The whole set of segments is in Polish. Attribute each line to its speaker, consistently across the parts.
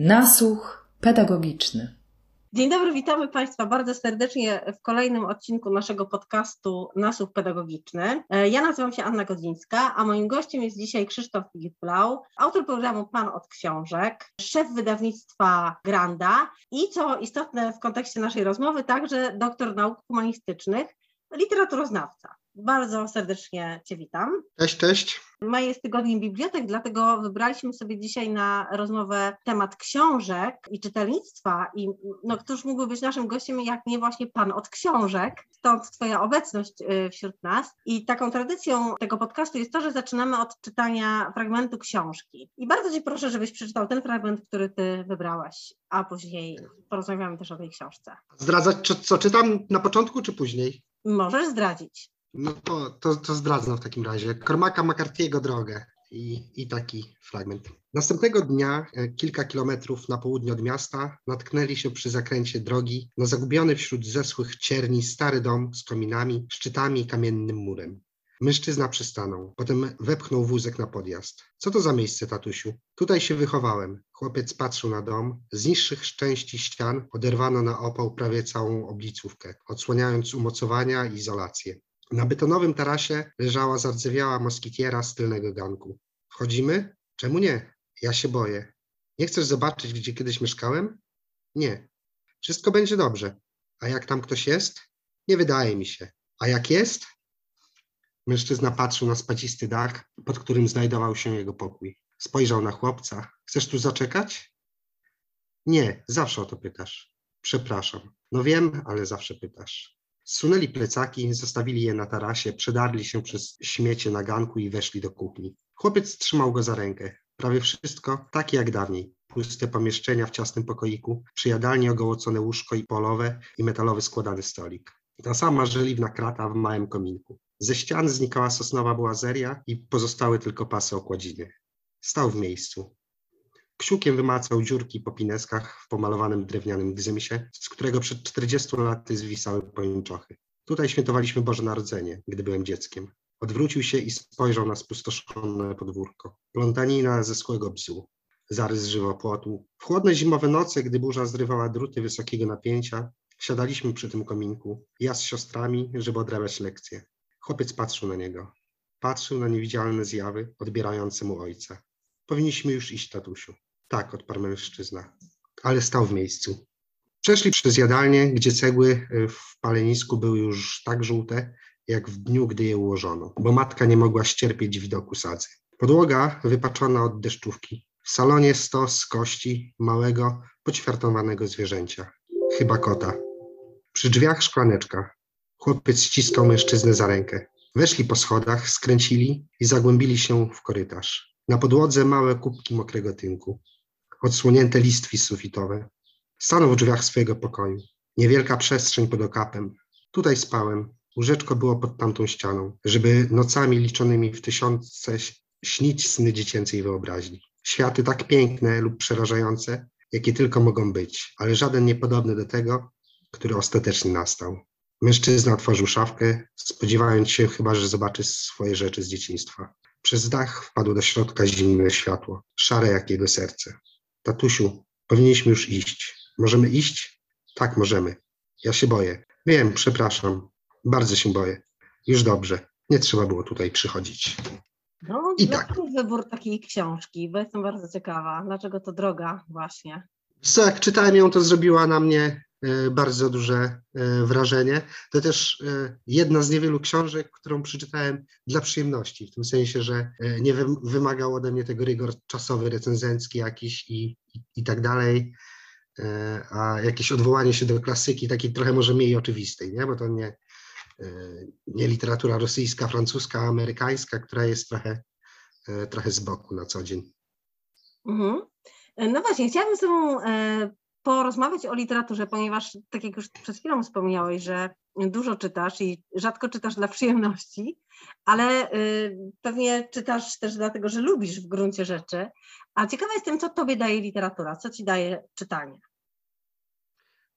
Speaker 1: Nasłuch pedagogiczny.
Speaker 2: Dzień dobry, witamy Państwa bardzo serdecznie w kolejnym odcinku naszego podcastu Nasłuch Pedagogiczny. E, ja nazywam się Anna Godzińska, a moim gościem jest dzisiaj Krzysztof Filip-Blau, autor programu Pan od Książek, szef wydawnictwa Granda i co istotne w kontekście naszej rozmowy, także doktor nauk humanistycznych, literaturoznawca. Bardzo serdecznie Cię witam.
Speaker 3: Cześć, cześć.
Speaker 2: Maj jest tygodniem bibliotek, dlatego wybraliśmy sobie dzisiaj na rozmowę temat książek i czytelnictwa. I no, któż mógłby być naszym gościem, jak nie właśnie Pan od książek, stąd Twoja obecność y, wśród nas. I taką tradycją tego podcastu jest to, że zaczynamy od czytania fragmentu książki. I bardzo Cię proszę, żebyś przeczytał ten fragment, który Ty wybrałaś, a później porozmawiamy też o tej książce.
Speaker 3: Zdradzać, co czytam na początku, czy później?
Speaker 2: Możesz zdradzić.
Speaker 3: No to, to, to w takim razie. Cormaca McCarthy'ego drogę i, i taki fragment. Następnego dnia, e, kilka kilometrów na południe od miasta, natknęli się przy zakręcie drogi na zagubiony wśród zesłych cierni stary dom z kominami, szczytami i kamiennym murem. Mężczyzna przystanął, potem wepchnął wózek na podjazd. Co to za miejsce, tatusiu? Tutaj się wychowałem. Chłopiec patrzył na dom. Z niższych części ścian oderwano na opał prawie całą oblicówkę, odsłaniając umocowania i izolację. Na betonowym tarasie leżała zardzewiała moskitiera z tylnego ganku. Wchodzimy? Czemu nie? Ja się boję. Nie chcesz zobaczyć, gdzie kiedyś mieszkałem? Nie. Wszystko będzie dobrze. A jak tam ktoś jest? Nie wydaje mi się. A jak jest? Mężczyzna patrzył na spacisty dach, pod którym znajdował się jego pokój. Spojrzał na chłopca. Chcesz tu zaczekać? Nie, zawsze o to pytasz. Przepraszam. No wiem, ale zawsze pytasz. Zsunęli plecaki, zostawili je na tarasie, przedarli się przez śmiecie na ganku i weszli do kuchni. Chłopiec trzymał go za rękę. Prawie wszystko takie jak dawniej. Puste pomieszczenia w ciasnym pokoiku, przy jadalni ogołocone łóżko i polowe i metalowy składany stolik. Ta sama żeliwna krata w małym kominku. Ze ścian znikała sosnowa błazeria i pozostały tylko pasy okładziny. Stał w miejscu. Ksiukiem wymacał dziurki po pineskach w pomalowanym drewnianym gzymsie, z którego przed 40 laty zwisały pończochy. Tutaj świętowaliśmy Boże Narodzenie, gdy byłem dzieckiem. Odwrócił się i spojrzał na spustoszone podwórko. Plątanina ze skłego bzu, zarys żywopłotu. W chłodne zimowe noce, gdy burza zrywała druty wysokiego napięcia, siadaliśmy przy tym kominku, ja z siostrami, żeby odrabiać lekcje. Chłopiec patrzył na niego. Patrzył na niewidzialne zjawy, odbierające mu ojca. Powinniśmy już iść, tatusiu. Tak, odparł mężczyzna, ale stał w miejscu. Przeszli przez jadalnię, gdzie cegły y, w palenisku były już tak żółte, jak w dniu, gdy je ułożono, bo matka nie mogła ścierpieć widoku sadzy. Podłoga wypaczona od deszczówki. W salonie stos kości małego, poćwiartowanego zwierzęcia. Chyba kota. Przy drzwiach szklaneczka. Chłopiec ściskał mężczyznę za rękę. Weszli po schodach, skręcili i zagłębili się w korytarz. Na podłodze małe kubki mokrego tynku odsłonięte listwi sufitowe. Stanął w drzwiach swojego pokoju. Niewielka przestrzeń pod okapem. Tutaj spałem. Łóżeczko było pod tamtą ścianą, żeby nocami liczonymi w tysiące śnić sny dziecięcej wyobraźni. Światy tak piękne lub przerażające, jakie tylko mogą być, ale żaden niepodobny do tego, który ostatecznie nastał. Mężczyzna otworzył szafkę, spodziewając się chyba, że zobaczy swoje rzeczy z dzieciństwa. Przez dach wpadło do środka zimne światło, szare jak jego serce. Tatusiu, powinniśmy już iść. Możemy iść? Tak, możemy. Ja się boję. Wiem, przepraszam. Bardzo się boję. Już dobrze. Nie trzeba było tutaj przychodzić.
Speaker 2: No, I tak. wybór takiej książki? Bo jestem bardzo ciekawa. Dlaczego to droga właśnie?
Speaker 3: Co, jak czytałem ją, to zrobiła na mnie bardzo duże e, wrażenie. To też e, jedna z niewielu książek, którą przeczytałem dla przyjemności, w tym sensie, że nie wymagał ode mnie tego rygor czasowy, recenzencki jakiś i, i, i tak dalej, a jakieś odwołanie się do klasyki, takiej trochę może mniej oczywistej, nie? bo to nie, nie literatura rosyjska, francuska, amerykańska, która jest trochę, trochę z boku na co dzień.
Speaker 2: Mhm. No właśnie, chciałabym z Tobą porozmawiać o literaturze, ponieważ tak jak już przed chwilą wspomniałeś, że dużo czytasz i rzadko czytasz dla przyjemności, ale y, pewnie czytasz też dlatego, że lubisz w gruncie rzeczy. A ciekawa jestem, co tobie daje literatura, co ci daje czytanie?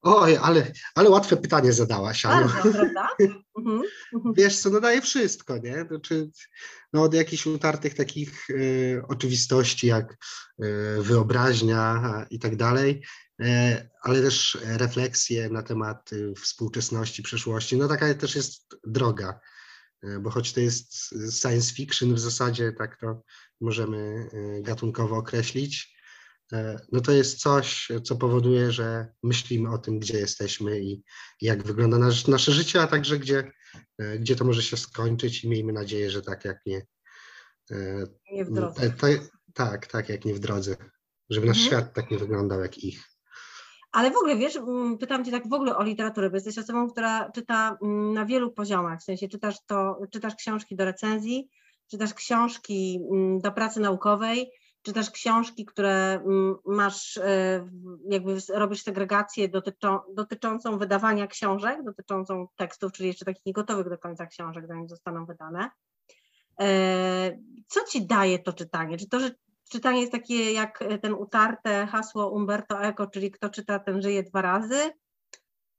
Speaker 3: Oj, ale, ale łatwe pytanie zadałaś.
Speaker 2: Bardzo, prawda? Mhm. mhm.
Speaker 3: Wiesz co, no daje wszystko, nie? Znaczy, no od jakichś utartych takich e, oczywistości jak e, wyobraźnia i tak dalej, ale też refleksje na temat e, współczesności, przeszłości. No taka też jest droga, e, bo choć to jest science fiction w zasadzie, tak to możemy e, gatunkowo określić, e, no to jest coś, co powoduje, że myślimy o tym, gdzie jesteśmy i jak wygląda nasz, nasze życie, a także gdzie, e, gdzie to może się skończyć i miejmy nadzieję, że tak jak nie. e,
Speaker 2: Nie w drodze.
Speaker 3: te- tak, tak jak nie w drodze. Żeby nasz
Speaker 2: Mhm.
Speaker 3: świat tak nie wyglądał jak ich.
Speaker 2: Ale w ogóle, wiesz, mm, pytam Cię tak w ogóle o literaturę, bo jesteś osobą, która czyta mm, na wielu poziomach, w sensie czytasz to, czytasz książki do recenzji, czytasz książki mm, do pracy naukowej, czytasz książki, które masz, e, jakby robisz segregację dotyczą, dotyczącą wydawania książek, dotyczącą tekstów, czyli jeszcze takich niegotowych do końca książek, zanim zostaną wydane. E, Co Ci daje to czytanie? Czy to, że czytanie jest takie jak e, ten utarte hasło Umberto Eco, czyli kto czyta, ten żyje dwa razy?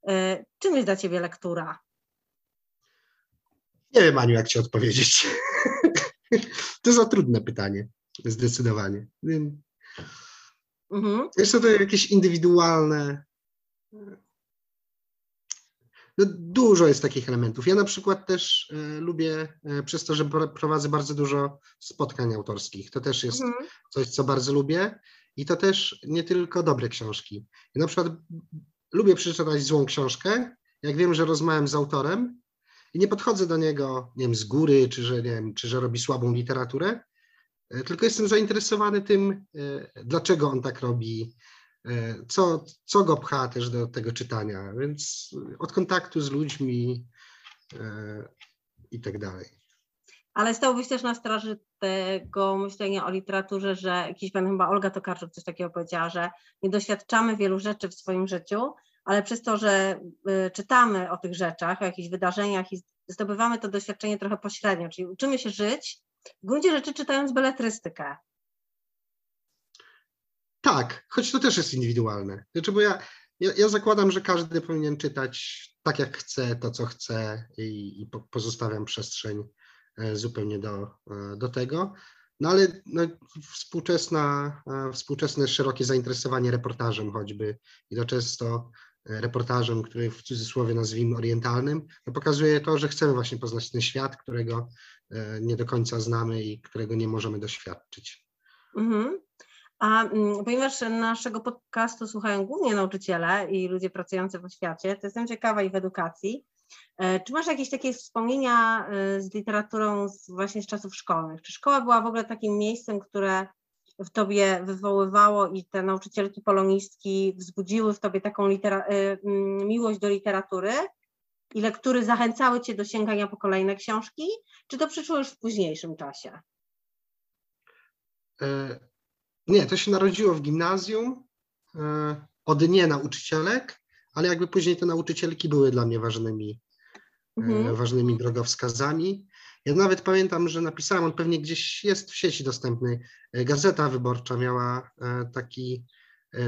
Speaker 2: E, Czym jest dla Ciebie lektura?
Speaker 3: Nie wiem, Aniu, jak ci odpowiedzieć. to za trudne pytanie, zdecydowanie.
Speaker 2: Mhm.
Speaker 3: Jest to jakieś indywidualne. No, dużo jest takich elementów. Ja na przykład też e, lubię, e, przez to, że pro- prowadzę bardzo dużo spotkań autorskich. To też jest
Speaker 2: Mhm.
Speaker 3: coś, co bardzo lubię. I to też nie tylko dobre książki. Ja na przykład lubię przeczytać złą książkę, jak wiem, że rozmawiam z autorem i nie podchodzę do niego, nie wiem, z góry, czy że, nie wiem, czy że robi słabą literaturę, e, tylko jestem zainteresowany tym, dlaczego on tak robi, co, co go pcha też do tego czytania, więc od kontaktu z ludźmi e, i tak dalej.
Speaker 2: Ale stałbyś też na straży tego myślenia o literaturze, że jakiś pan chyba Olga Tokarczuk coś takiego powiedziała, że nie doświadczamy wielu rzeczy w swoim życiu, ale przez to, że czytamy o tych rzeczach, o jakichś wydarzeniach i zdobywamy to doświadczenie trochę pośrednio, czyli uczymy się żyć, w gruncie rzeczy czytając beletrystykę.
Speaker 3: Tak, choć to też jest indywidualne. Znaczy, bo ja, ja, ja zakładam, że każdy powinien czytać tak, jak chce, to, co chce i, i po, pozostawiam przestrzeń e, zupełnie do, e, do tego. No ale no, współczesna, e, współczesne szerokie zainteresowanie reportażem choćby i to często reportażem, który w cudzysłowie nazwijmy orientalnym, no pokazuje to, że chcemy właśnie poznać ten świat, którego nie do końca znamy i którego nie możemy doświadczyć.
Speaker 2: Mhm. A mm, ponieważ naszego podcastu słuchają głównie nauczyciele i ludzie pracujący w oświacie, to jestem ciekawa i w edukacji. E, Czy masz jakieś takie wspomnienia e, z literaturą z, właśnie z czasów szkolnych? Czy szkoła była w ogóle takim miejscem, które w tobie wywoływało i te nauczycielki polonistki wzbudziły w tobie taką litera- e, mm, miłość do literatury i lektury zachęcały cię do sięgania po kolejne książki? Czy to przyszło już w późniejszym czasie?
Speaker 3: Nie, to się narodziło w gimnazjum e, od nie nauczycielek, ale jakby później te nauczycielki były dla mnie ważnymi, e,
Speaker 2: Mhm.
Speaker 3: ważnymi drogowskazami. Ja nawet pamiętam, że napisałem, on pewnie gdzieś jest w sieci dostępny. e, Gazeta Wyborcza miała taki,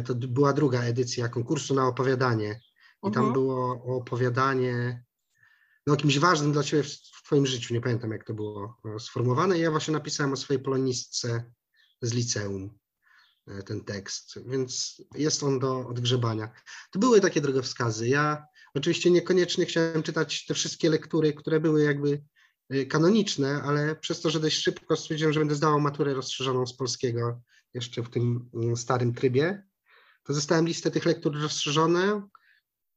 Speaker 3: to była druga edycja konkursu na opowiadanie. I tam
Speaker 2: Mhm.
Speaker 3: było opowiadanie no, o kimś ważnym dla ciebie w, w twoim życiu. Nie pamiętam, jak to było sformułowane. I ja właśnie napisałem o swojej polonistce z liceum ten tekst, więc jest on do odgrzebania. To były takie drogowskazy. Ja oczywiście niekoniecznie chciałem czytać te wszystkie lektury, które były jakby e, kanoniczne, ale przez to, że dość szybko stwierdziłem, że będę zdawał maturę rozszerzoną z polskiego jeszcze w tym mm, starym trybie, to zostałem listę tych lektur rozszerzone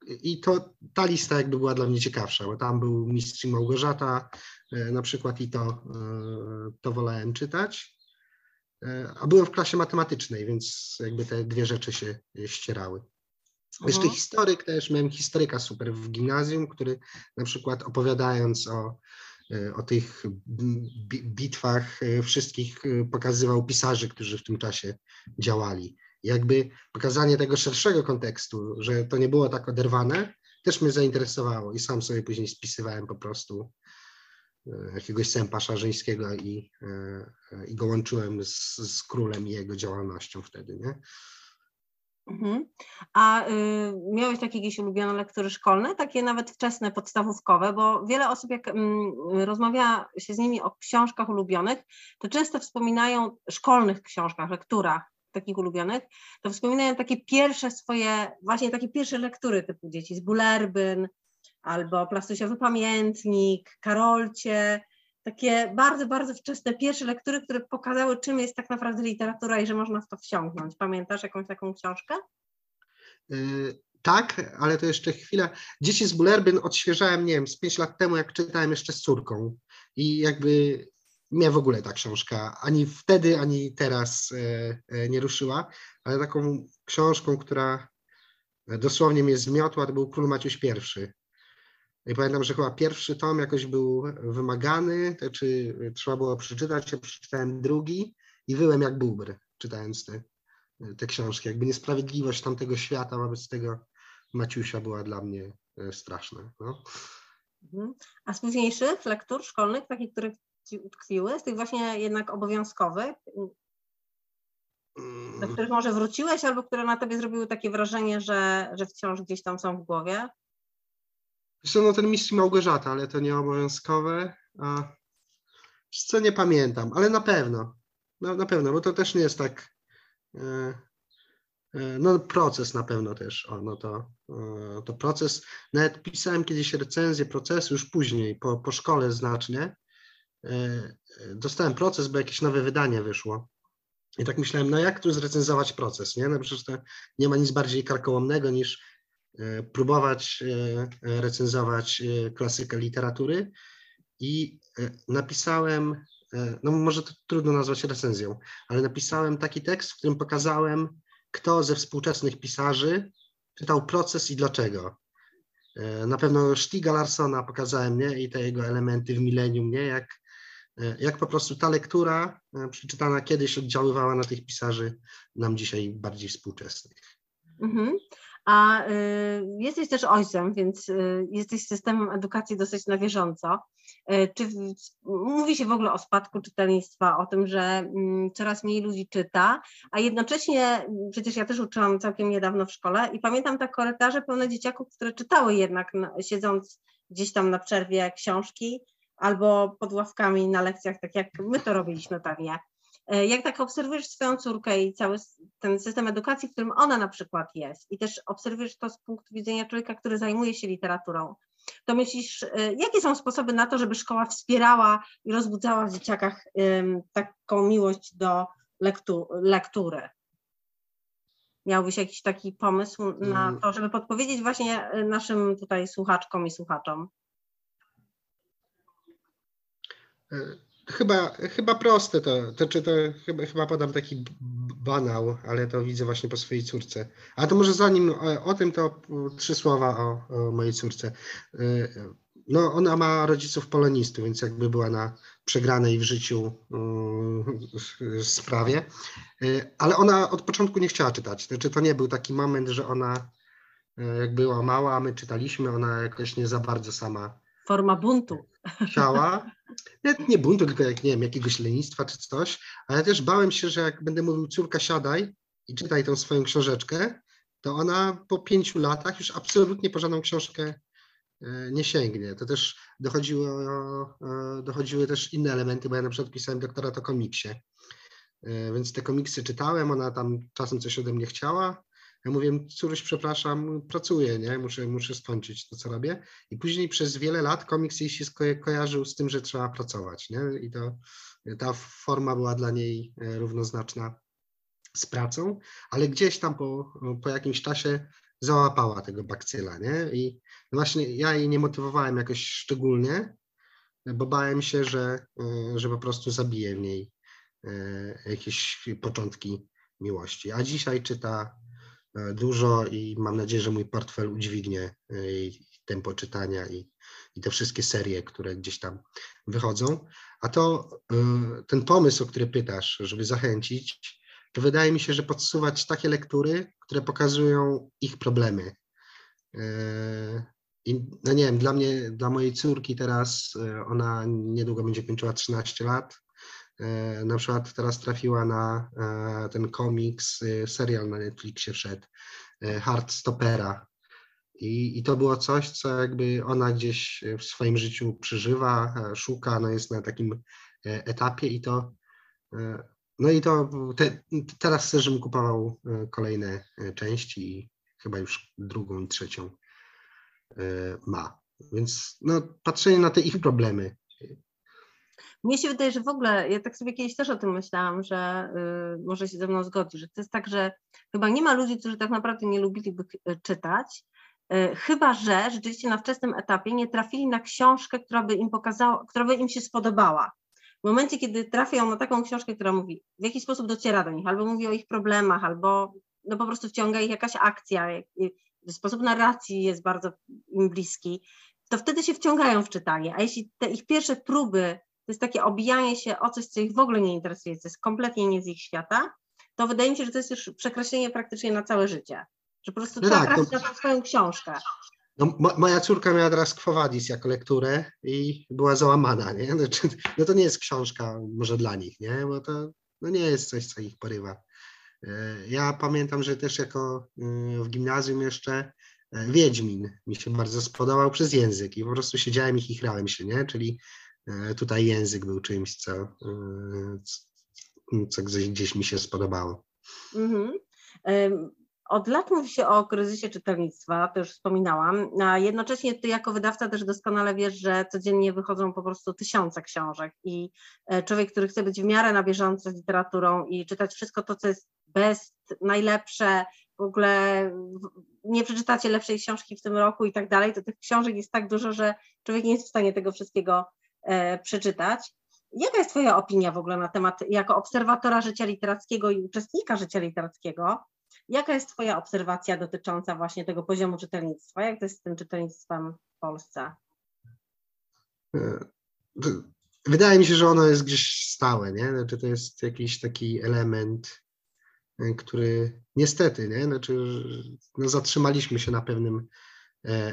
Speaker 3: i to ta lista jakby była dla mnie ciekawsza, bo tam był Mistrz Małgorzata e, na przykład i to, e, to wolałem czytać. E, A byłem w klasie matematycznej, więc jakby te dwie rzeczy się e, ścierały. Jeszcze
Speaker 2: Mhm.
Speaker 3: historyk też, miałem historyka super w gimnazjum, który na przykład opowiadając o, e, o tych bi- bitwach wszystkich pokazywał pisarzy, którzy w tym czasie działali. Jakby pokazanie tego szerszego kontekstu, że to nie było tak oderwane, też mnie zainteresowało i sam sobie później spisywałem po prostu jakiegoś sępa szarzyńskiego i, e, e, i go łączyłem z, z królem i jego działalnością wtedy, nie?
Speaker 2: Mhm. A y, miałeś takie jakieś ulubione lektury szkolne, takie nawet wczesne, podstawówkowe, bo wiele osób, jak mm, rozmawia się z nimi o książkach ulubionych, to często wspominają szkolnych książkach, lekturach takich ulubionych, to wspominają takie pierwsze swoje, właśnie takie pierwsze lektury typu dzieci z Bulerbyn, albo Plastusiowy Pamiętnik, Karolcie, takie bardzo, bardzo wczesne pierwsze lektury, które pokazały, czym jest tak naprawdę literatura i że można w to wsiąknąć. Pamiętasz jakąś taką książkę?
Speaker 3: Yy, tak, ale to jeszcze chwilę. Dzieci z Bulerbyn odświeżałem, nie wiem, z pięć lat temu, jak czytałem jeszcze z córką. I jakby mnie w ogóle ta książka ani wtedy, ani teraz e, e, nie ruszyła, ale taką książką, która dosłownie mnie zmiotła, to był Król Maciuś I. I pamiętam, że chyba pierwszy tom jakoś był wymagany, to czy trzeba było przeczytać, ja przeczytałem drugi i wyłem jak bubr, czytając te, te książki. Jakby niesprawiedliwość tamtego świata wobec tego Maciusia była dla mnie e, straszna. No.
Speaker 2: Mhm. A z późniejszych lektur szkolnych, takich, które ci utkwiły, z tych właśnie jednak obowiązkowych, do
Speaker 3: Mm,
Speaker 2: których może wróciłeś, albo które na tobie zrobiły takie wrażenie, że, że wciąż gdzieś tam są w głowie?
Speaker 3: Co, no ten mistrz Małgorzata, ale to nie obowiązkowe. A co nie pamiętam, ale na pewno. No, na pewno, bo to też nie jest tak. E, e, no proces na pewno też. O, no to, e, to proces. Nawet pisałem kiedyś recenzję procesu już później, po, po szkole znacznie. Dostałem proces, bo jakieś nowe wydanie wyszło. I tak myślałem, no jak tu zrecenzować proces, nie? No przecież to nie ma nic bardziej karkołomnego niż próbować e, e, recenzować e, klasykę literatury i e, napisałem, e, no może to trudno nazwać recenzją, ale napisałem taki tekst, w którym pokazałem, kto ze współczesnych pisarzy czytał proces i dlaczego. E, Na pewno Stiga Larsona pokazałem, nie? I te jego elementy w Millennium, nie? Jak, e, jak po prostu ta lektura e, przeczytana kiedyś oddziaływała na tych pisarzy nam dzisiaj bardziej współczesnych.
Speaker 2: Mhm. A y, jesteś też ojcem, więc y, jesteś systemem edukacji dosyć na bieżąco. Y, czy mówi się w ogóle o spadku czytelnictwa, o tym, że mm, coraz mniej ludzi czyta, a jednocześnie mm, przecież ja też uczyłam całkiem niedawno w szkole i pamiętam tak korytarze pełne dzieciaków, które czytały jednak na, siedząc gdzieś tam na przerwie książki albo pod ławkami na lekcjach, tak jak my to robiliśmy pewnie. E, Jak tak obserwujesz swoją córkę i cały ten system edukacji, w którym ona na przykład jest, i też obserwujesz to z punktu widzenia człowieka, który zajmuje się literaturą, to myślisz, e, jakie są sposoby na to, żeby szkoła wspierała i rozbudzała w dzieciakach taką miłość do lektu, lektury? Miałbyś jakiś taki pomysł na
Speaker 3: Mm.
Speaker 2: to, żeby podpowiedzieć właśnie e, naszym tutaj słuchaczkom i słuchaczom?
Speaker 3: E, Chyba, chyba proste to, to czy to chyba, chyba podam taki banał, ale to widzę właśnie po swojej córce. A to może zanim o, o tym, to trzy słowa o, o mojej córce. E, No, ona ma rodziców polonistów, więc jakby była na przegranej w życiu mm, sprawie, E, ale ona od początku nie chciała czytać. Znaczy to nie był taki moment, że ona e, jak była mała, my czytaliśmy, ona jakoś nie za bardzo sama
Speaker 2: Forma buntu.
Speaker 3: Chciała, nie, nie buntu, tylko jak, nie wiem, jakiegoś lenistwa czy coś, ale też bałem się, że jak będę mówił córka siadaj i czytaj tą swoją książeczkę, to ona po pięciu latach już absolutnie po żadną książkę e, nie sięgnie. To też dochodziło, e, dochodziły też inne elementy, bo ja na przykład pisałem doktorat o komiksie, E, więc te komiksy czytałem, ona tam czasem coś ode mnie chciała, ja mówię, córuś, przepraszam, pracuję, nie? Muszę, muszę skończyć to, co robię. I później przez wiele lat komiks jej się sko- kojarzył z tym, że trzeba pracować, nie? I to ta forma była dla niej e, równoznaczna z pracą, ale gdzieś tam po, po jakimś czasie załapała tego bakcyla, nie? I właśnie ja jej nie motywowałem jakoś szczególnie, bo bałem się, że, e, że po prostu zabiję w niej e, jakieś początki miłości. A dzisiaj czyta dużo i mam nadzieję, że mój portfel udźwignie e, tempo czytania i, i te wszystkie serie, które gdzieś tam wychodzą. A to e, ten pomysł, o który pytasz, żeby zachęcić, to wydaje mi się, że podsuwać takie lektury, które pokazują ich problemy. E, I no nie wiem, dla mnie, dla mojej córki teraz, e, ona niedługo będzie kończyła 13 lat, E, na przykład teraz trafiła na e, ten komiks, e, serial na Netflixie wszedł, Hardstopera. I, I to było coś, co jakby ona gdzieś w swoim życiu przeżywa, szuka, no jest na takim etapie i to no i to te, teraz chcę, żebym kupował kolejne części i chyba już drugą i trzecią ma. Więc no, patrzenie na te ich problemy,
Speaker 2: mnie się wydaje, że w ogóle, ja tak sobie kiedyś też o tym myślałam, że y, może się ze mną zgodzi, że to jest tak, że chyba nie ma ludzi, którzy tak naprawdę nie lubiliby y, czytać, y, chyba że rzeczywiście na wczesnym etapie nie trafili na książkę, która by im pokazała, która by im się spodobała. W momencie, kiedy trafią na taką książkę, która mówi, w jaki sposób dociera do nich, albo mówi o ich problemach, albo no po prostu wciąga ich jakaś akcja, sposób narracji jest bardzo im bliski, to wtedy się wciągają w czytanie. A jeśli te ich pierwsze próby to jest takie obijanie się o coś, co ich w ogóle nie interesuje, co jest kompletnie nie z ich świata, to wydaje mi się, że to jest już przekreślenie praktycznie na całe życie. Że po prostu no trzeba tak, trafić to... na swoją książkę.
Speaker 3: No, moja córka miała teraz Kwowadis jako lekturę i była załamana, nie? Znaczy, no to nie jest książka może dla nich, nie? Bo to no nie jest coś, co ich porywa. E, ja pamiętam, że też jako y, w gimnazjum jeszcze e, Wiedźmin mi się bardzo spodobał przez język i po prostu siedziałem i chichrałem się, nie? Czyli tutaj język był czymś, co, e, co gdzieś mi się spodobało. Mhm.
Speaker 2: Od lat mówi się o kryzysie czytelnictwa, to już wspominałam, a jednocześnie ty jako wydawca też doskonale wiesz, że codziennie wychodzą po prostu tysiące książek i e, człowiek, który chce być w miarę na bieżąco z literaturą i czytać wszystko to, co jest best, najlepsze, w ogóle nie przeczytacie lepszej książki w tym roku i tak dalej, to tych książek jest tak dużo, że człowiek nie jest w stanie tego wszystkiego E, przeczytać. Jaka jest Twoja opinia w ogóle na temat, jako obserwatora życia literackiego i uczestnika życia literackiego, jaka jest Twoja obserwacja dotycząca właśnie tego poziomu czytelnictwa? Jak to jest z tym czytelnictwem w Polsce?
Speaker 3: E, wydaje mi się, że ono jest gdzieś stałe, nie? Znaczy to jest jakiś taki element, e, który niestety, nie? Znaczy, no zatrzymaliśmy się na pewnym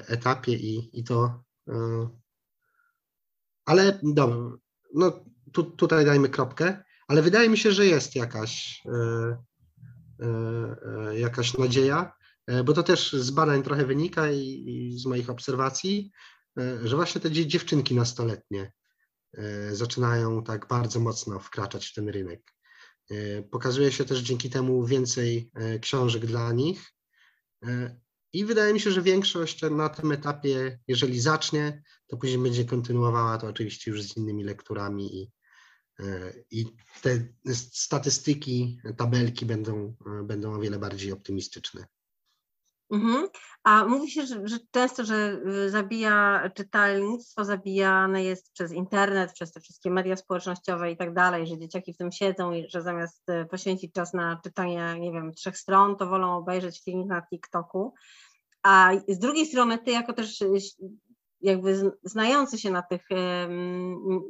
Speaker 3: etapie i, i to ale dobra, no tu, tutaj dajmy kropkę, ale wydaje mi się, że jest jakaś, e, e, e, jakaś nadzieja, bo to też z badań trochę wynika i, i z moich obserwacji, że właśnie te dziewczynki nastoletnie zaczynają tak bardzo mocno wkraczać w ten rynek. Pokazuje się też dzięki temu więcej książek dla nich i wydaje mi się, że większość na tym etapie, jeżeli zacznie, to później będzie kontynuowała to oczywiście już z innymi lekturami i, e, i te statystyki, tabelki będą, e, będą o wiele bardziej optymistyczne.
Speaker 2: Mhm. A mówi się, że, że, często, że y, zabija czytelnictwo, zabijane jest przez internet, przez te wszystkie media społecznościowe i tak dalej, że dzieciaki w tym siedzą i że zamiast y, poświęcić czas na czytanie, nie wiem, trzech stron, to wolą obejrzeć film na TikToku. A z drugiej strony ty jako też y, jakby znający się na tych,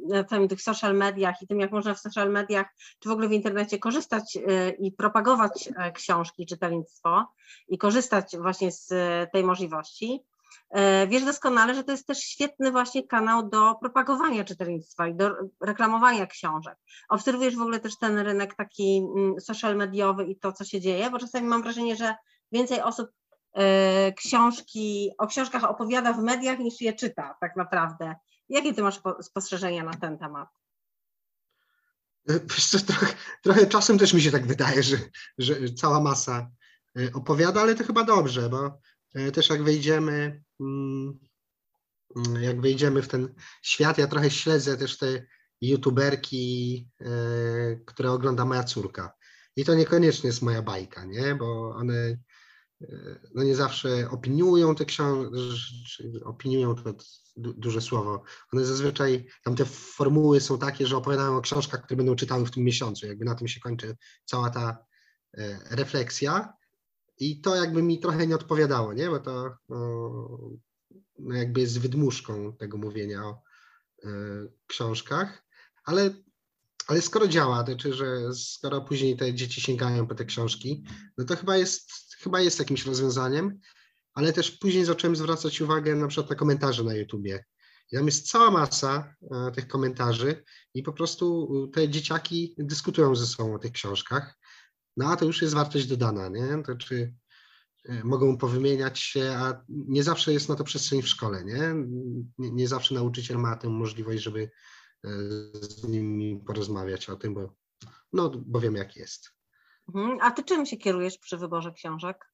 Speaker 2: na tych social mediach i tym, jak można w social mediach, czy w ogóle w internecie korzystać y, i propagować e, książki, czytelnictwo i korzystać właśnie z e, tej możliwości, e, wiesz doskonale, że to jest też świetny właśnie kanał do propagowania czytelnictwa i do reklamowania książek. Obserwujesz w ogóle też ten rynek taki mm, social mediowy i to, co się dzieje, bo czasami mam wrażenie, że więcej osób E, książki, o książkach opowiada w mediach niż je czyta tak naprawdę. Jakie ty masz spostrzeżenia na ten temat?
Speaker 3: Wiesz trochę, trochę czasem też mi się tak wydaje, że, że cała masa e, opowiada, ale to chyba dobrze, bo e, też jak wejdziemy, mm, mm, jak wejdziemy w ten świat, ja trochę śledzę też te youtuberki, które ogląda moja córka. I to niekoniecznie jest moja bajka, nie? Bo one no nie zawsze opiniują te książki, opiniują to duże słowo. One zazwyczaj, tam te formuły są takie, że opowiadają o książkach, które będą czytały w tym miesiącu. Jakby na tym się kończy cała ta e, refleksja. I to jakby mi trochę nie odpowiadało, nie? Bo to no jakby jest wydmuszką tego mówienia o e, książkach. Ale ale skoro działa, to znaczy, że skoro później te dzieci sięgają po te książki, no to chyba jest, chyba jest jakimś rozwiązaniem, ale też później zacząłem zwracać uwagę na przykład na komentarze na YouTubie tam jest cała masa e, tych komentarzy i po prostu te dzieciaki dyskutują ze sobą o tych książkach. No a to już jest wartość dodana, nie? To czy e, mogą powymieniać się, a nie zawsze jest na to przestrzeń w szkole, nie? Nie, nie zawsze nauczyciel ma tę możliwość, żeby e, z nimi porozmawiać o tym, bo, no, bo wiem jak jest.
Speaker 2: Mhm. A ty czym się kierujesz przy wyborze książek?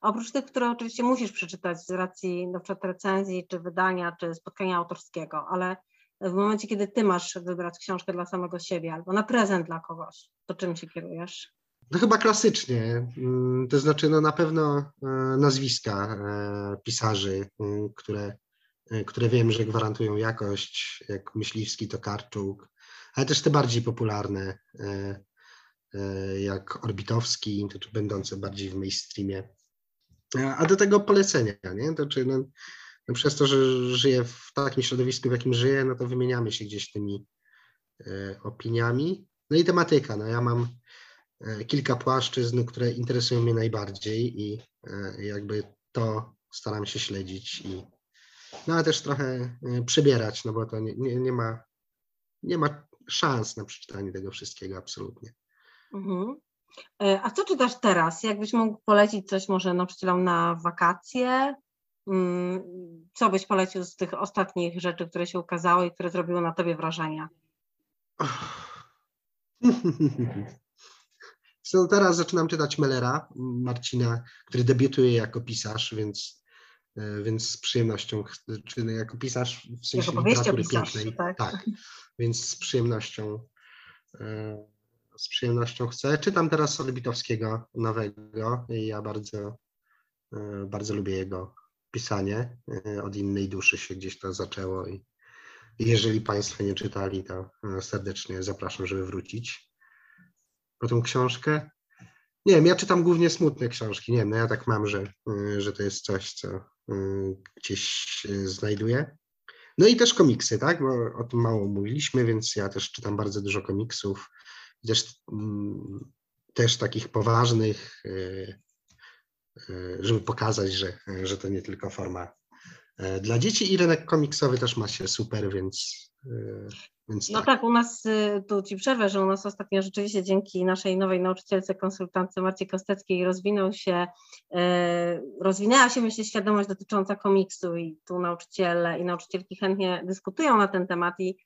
Speaker 2: Oprócz tych, które oczywiście musisz przeczytać z racji na przykład recenzji, czy wydania, czy spotkania autorskiego, ale w momencie, kiedy ty masz wybrać książkę dla samego siebie albo na prezent dla kogoś, to czym się kierujesz?
Speaker 3: No chyba klasycznie, mm, to znaczy no na pewno e, nazwiska e, pisarzy, mm, które, e, które wiem, że gwarantują jakość, jak Myśliwski, Tokarczuk, ale też te bardziej popularne, jak Orbitowski, to będące bardziej w mainstreamie. A do tego polecenia, nie? To czy no, no przez to, że żyję w takim środowisku, w jakim żyję, no to wymieniamy się gdzieś tymi opiniami. No i tematyka, no ja mam E, kilka płaszczyzn, które interesują mnie najbardziej i e, jakby to staram się śledzić i no ale też trochę e, przebierać, no bo to nie, nie, nie ma nie ma szans na przeczytanie tego wszystkiego absolutnie.
Speaker 2: Mhm. A co czytasz teraz? Jakbyś mógł polecić coś może nauczycielom na wakacje? Mm, co byś polecił z tych ostatnich rzeczy, które się ukazały i które zrobiły na tobie wrażenie?
Speaker 3: So, teraz zaczynam czytać Mellera, Marcina, który debiutuje jako pisarz, więc, e, więc z przyjemnością, czy jako pisarz w sensie jako literatury pisarz, pięknej. Tak. tak. Więc z przyjemnością e, z przyjemnością chcę. Czytam teraz Orbitowskiego nowego i ja bardzo, e, bardzo lubię jego pisanie. Od innej duszy się gdzieś to zaczęło i jeżeli Państwo nie czytali, to serdecznie zapraszam, żeby wrócić po tą książkę. Nie wiem, ja czytam głównie smutne książki. Nie wiem, no ja tak mam, że, że to jest coś, co gdzieś znajduję. No i też komiksy, tak? Bo o tym mało mówiliśmy, więc ja też czytam bardzo dużo komiksów. Też, mm, też takich poważnych, y, żeby pokazać, że, że to nie tylko forma dla dzieci i rynek komiksowy też ma się super, więc
Speaker 2: więc no tak. tak. u nas, y, tu Ci przerwę, że u nas ostatnio rzeczywiście dzięki naszej nowej nauczycielce, konsultantce Marcie Kosteckiej rozwinął się, y, rozwinęła się myślę świadomość dotycząca komiksu i tu nauczyciele i nauczycielki chętnie dyskutują na ten temat i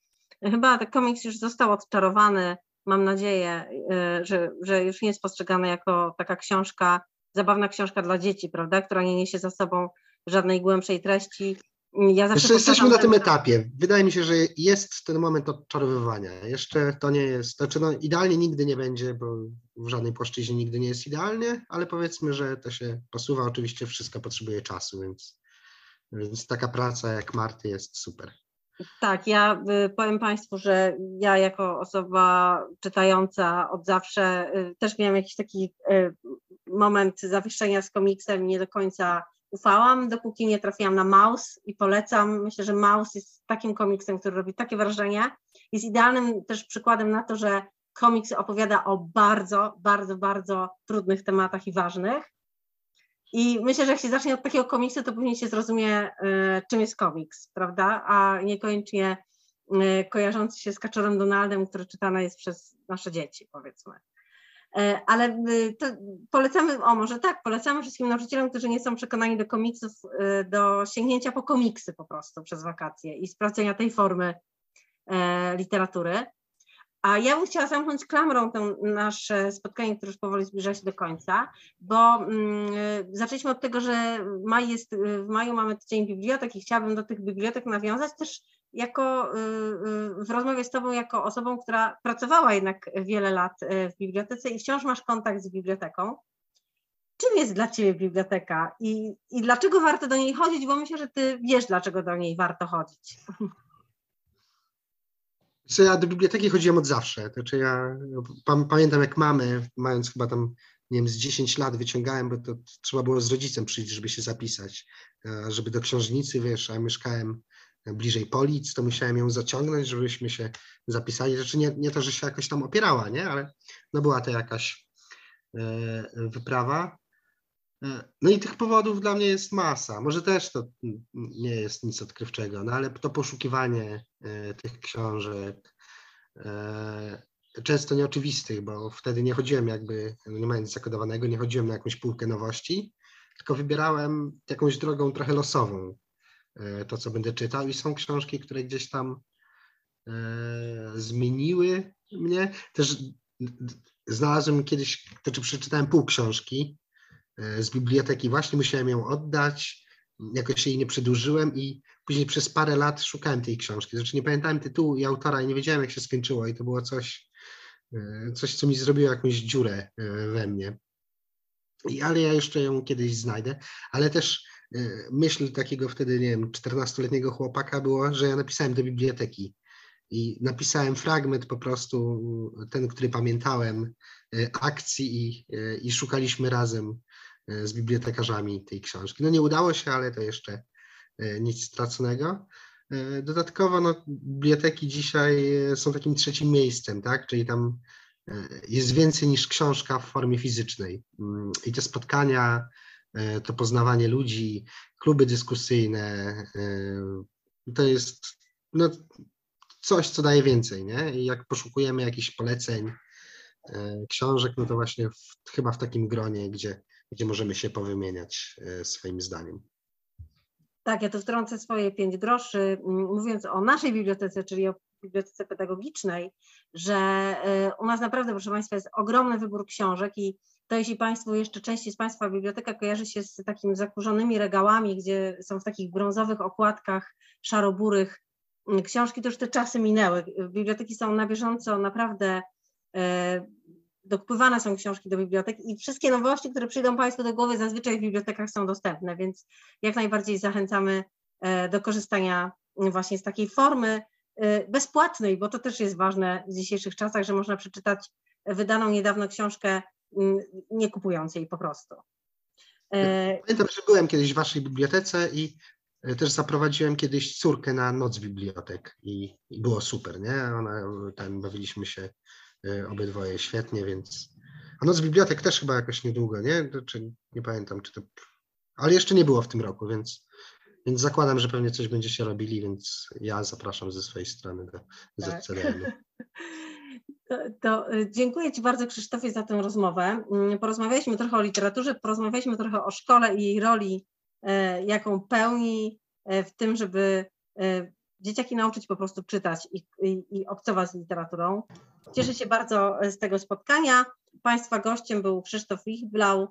Speaker 2: chyba ten komiks już został odczarowany, mam nadzieję, y, że, że już nie jest postrzegany jako taka książka, zabawna książka dla dzieci, prawda, która nie niesie za sobą żadnej głębszej treści,
Speaker 3: ja Jeszcze jesteśmy na tym etapie. Wydaje mi się, że jest ten moment odczarowywania. Jeszcze to nie jest, znaczy no, idealnie nigdy nie będzie, bo w żadnej płaszczyźnie nigdy nie jest idealnie, ale powiedzmy, że to się posuwa. Oczywiście wszystko potrzebuje czasu, więc, więc taka praca jak Marty jest super.
Speaker 2: Tak, ja y, powiem Państwu, że ja jako osoba czytająca od zawsze y, też miałam jakiś taki y, moment zawieszenia z komiksem, nie do końca ufałam, dopóki nie trafiłam na Maus i polecam. Myślę, że Maus jest takim komiksem, który robi takie wrażenie. Jest idealnym też przykładem na to, że komiks opowiada o bardzo, bardzo, bardzo trudnych tematach i ważnych. I myślę, że jak się zacznie od takiego komiksu, to później się zrozumie, y, czym jest komiks, prawda? A niekoniecznie y, kojarzący się z Kaczorem Donaldem, który czytany jest przez nasze dzieci, powiedzmy. E, ale y, polecamy, o może tak, polecamy wszystkim nauczycielom, którzy nie są przekonani do komiksów, do sięgnięcia po komiksy po prostu przez wakacje i sprawdzenia tej formy e, literatury. A ja bym chciała zamknąć klamrą to nasze spotkanie, które już powoli zbliża się do końca, bo mm, zaczęliśmy od tego, że maj jest, w maju mamy Dzień Bibliotek i chciałabym do tych bibliotek nawiązać też jako y, y, w rozmowie z Tobą jako osobą, która pracowała jednak wiele lat y, w bibliotece i wciąż masz kontakt z biblioteką. Czym jest dla Ciebie biblioteka i, i dlaczego warto do niej chodzić? Bo myślę, że Ty wiesz, dlaczego do niej warto chodzić.
Speaker 3: Co ja do biblioteki chodziłem od zawsze. Znaczy ja pamiętam jak mamy, mając chyba tam, nie wiem, z 10 lat wyciągałem, bo to trzeba było z rodzicem przyjść, żeby się zapisać, żeby do książnicy, wiesz, a mieszkałem bliżej Polic, to musiałem ją zaciągnąć, żebyśmy się zapisali. Znaczy nie, nie to, że się jakoś tam opierała, nie? ale no była to jakaś e, wyprawa. E, no i tych powodów dla mnie jest masa. Może też to nie jest nic odkrywczego, no ale to poszukiwanie e, tych książek, e, często nieoczywistych, bo wtedy nie chodziłem jakby, no nie mając zakodowanego, nie chodziłem na jakąś półkę nowości, tylko wybierałem jakąś drogą trochę losową to, co będę czytał i są książki, które gdzieś tam zmieniły mnie. Też znalazłem kiedyś, to czy przeczytałem pół książki z biblioteki, właśnie musiałem ją oddać, jakoś jej nie przedłużyłem i później przez parę lat szukałem tej książki. Znaczy nie pamiętałem tytułu i autora i nie wiedziałem, jak się skończyło i to było coś, e, coś co mi zrobiło jakąś dziurę e, we mnie. I, ale ja jeszcze ją kiedyś znajdę, ale też myśl takiego wtedy, nie wiem, 14-letniego chłopaka było, że ja napisałem do biblioteki i napisałem fragment po prostu, ten, który pamiętałem, e, akcji i, e, i szukaliśmy razem e, z bibliotekarzami tej książki. No nie udało się, ale to jeszcze nic straconego. Dodatkowo no, biblioteki dzisiaj są takim trzecim miejscem, tak? czyli tam jest więcej niż książka w formie fizycznej. Mm, I te spotkania, to poznawanie ludzi, kluby dyskusyjne, to jest no, coś, co daje więcej, nie? I jak poszukujemy jakichś poleceń, e, książek, no to właśnie w, chyba w takim gronie, gdzie, gdzie możemy się powymieniać e, swoim zdaniem.
Speaker 2: Tak, ja tu wtrącę swoje pięć groszy, mówiąc o naszej bibliotece, czyli o bibliotece pedagogicznej, że e, u nas naprawdę, proszę Państwa, jest ogromny wybór książek i to jeśli Państwu jeszcze częściej z Państwa biblioteka kojarzy się z takimi zakurzonymi regałami, gdzie są w takich brązowych okładkach szaroburych książki, to już te czasy minęły. Biblioteki są na bieżąco naprawdę e, dokupywane są książki do bibliotek i wszystkie nowości, które przyjdą Państwu do głowy, zazwyczaj w bibliotekach są dostępne, więc jak najbardziej zachęcamy e, do korzystania właśnie z takiej formy e, bezpłatnej, bo to też jest ważne w dzisiejszych czasach, że można przeczytać wydaną niedawno książkę, nie kupując jej po prostu.
Speaker 3: Pamiętam, że byłem kiedyś w Waszej bibliotece i E, też zaprowadziłem kiedyś córkę na noc bibliotek i, i było super, nie? Ona, tam bawiliśmy się e, obydwoje świetnie, więc... A noc bibliotek też chyba jakoś niedługo, nie? Czy, nie pamiętam, czy to... Ale jeszcze nie było w tym roku, więc, więc zakładam, że pewnie coś będziecie robili, więc ja zapraszam ze swojej strony do tak. ZCDM.
Speaker 2: To, to, e, dziękuję Ci bardzo Krzysztofie za tę rozmowę. Mm, porozmawialiśmy trochę o literaturze, porozmawialiśmy trochę o szkole i jej roli E, jaką pełni w tym, żeby dzieciaki nauczyć po prostu czytać i, i, i obcować z literaturą. Cieszę się bardzo z tego spotkania. Państwa gościem był Krzysztof Lichblau.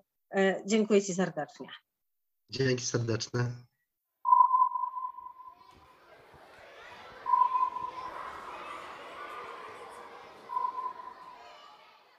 Speaker 2: Dziękuję Ci serdecznie.
Speaker 3: Dzięki serdeczne.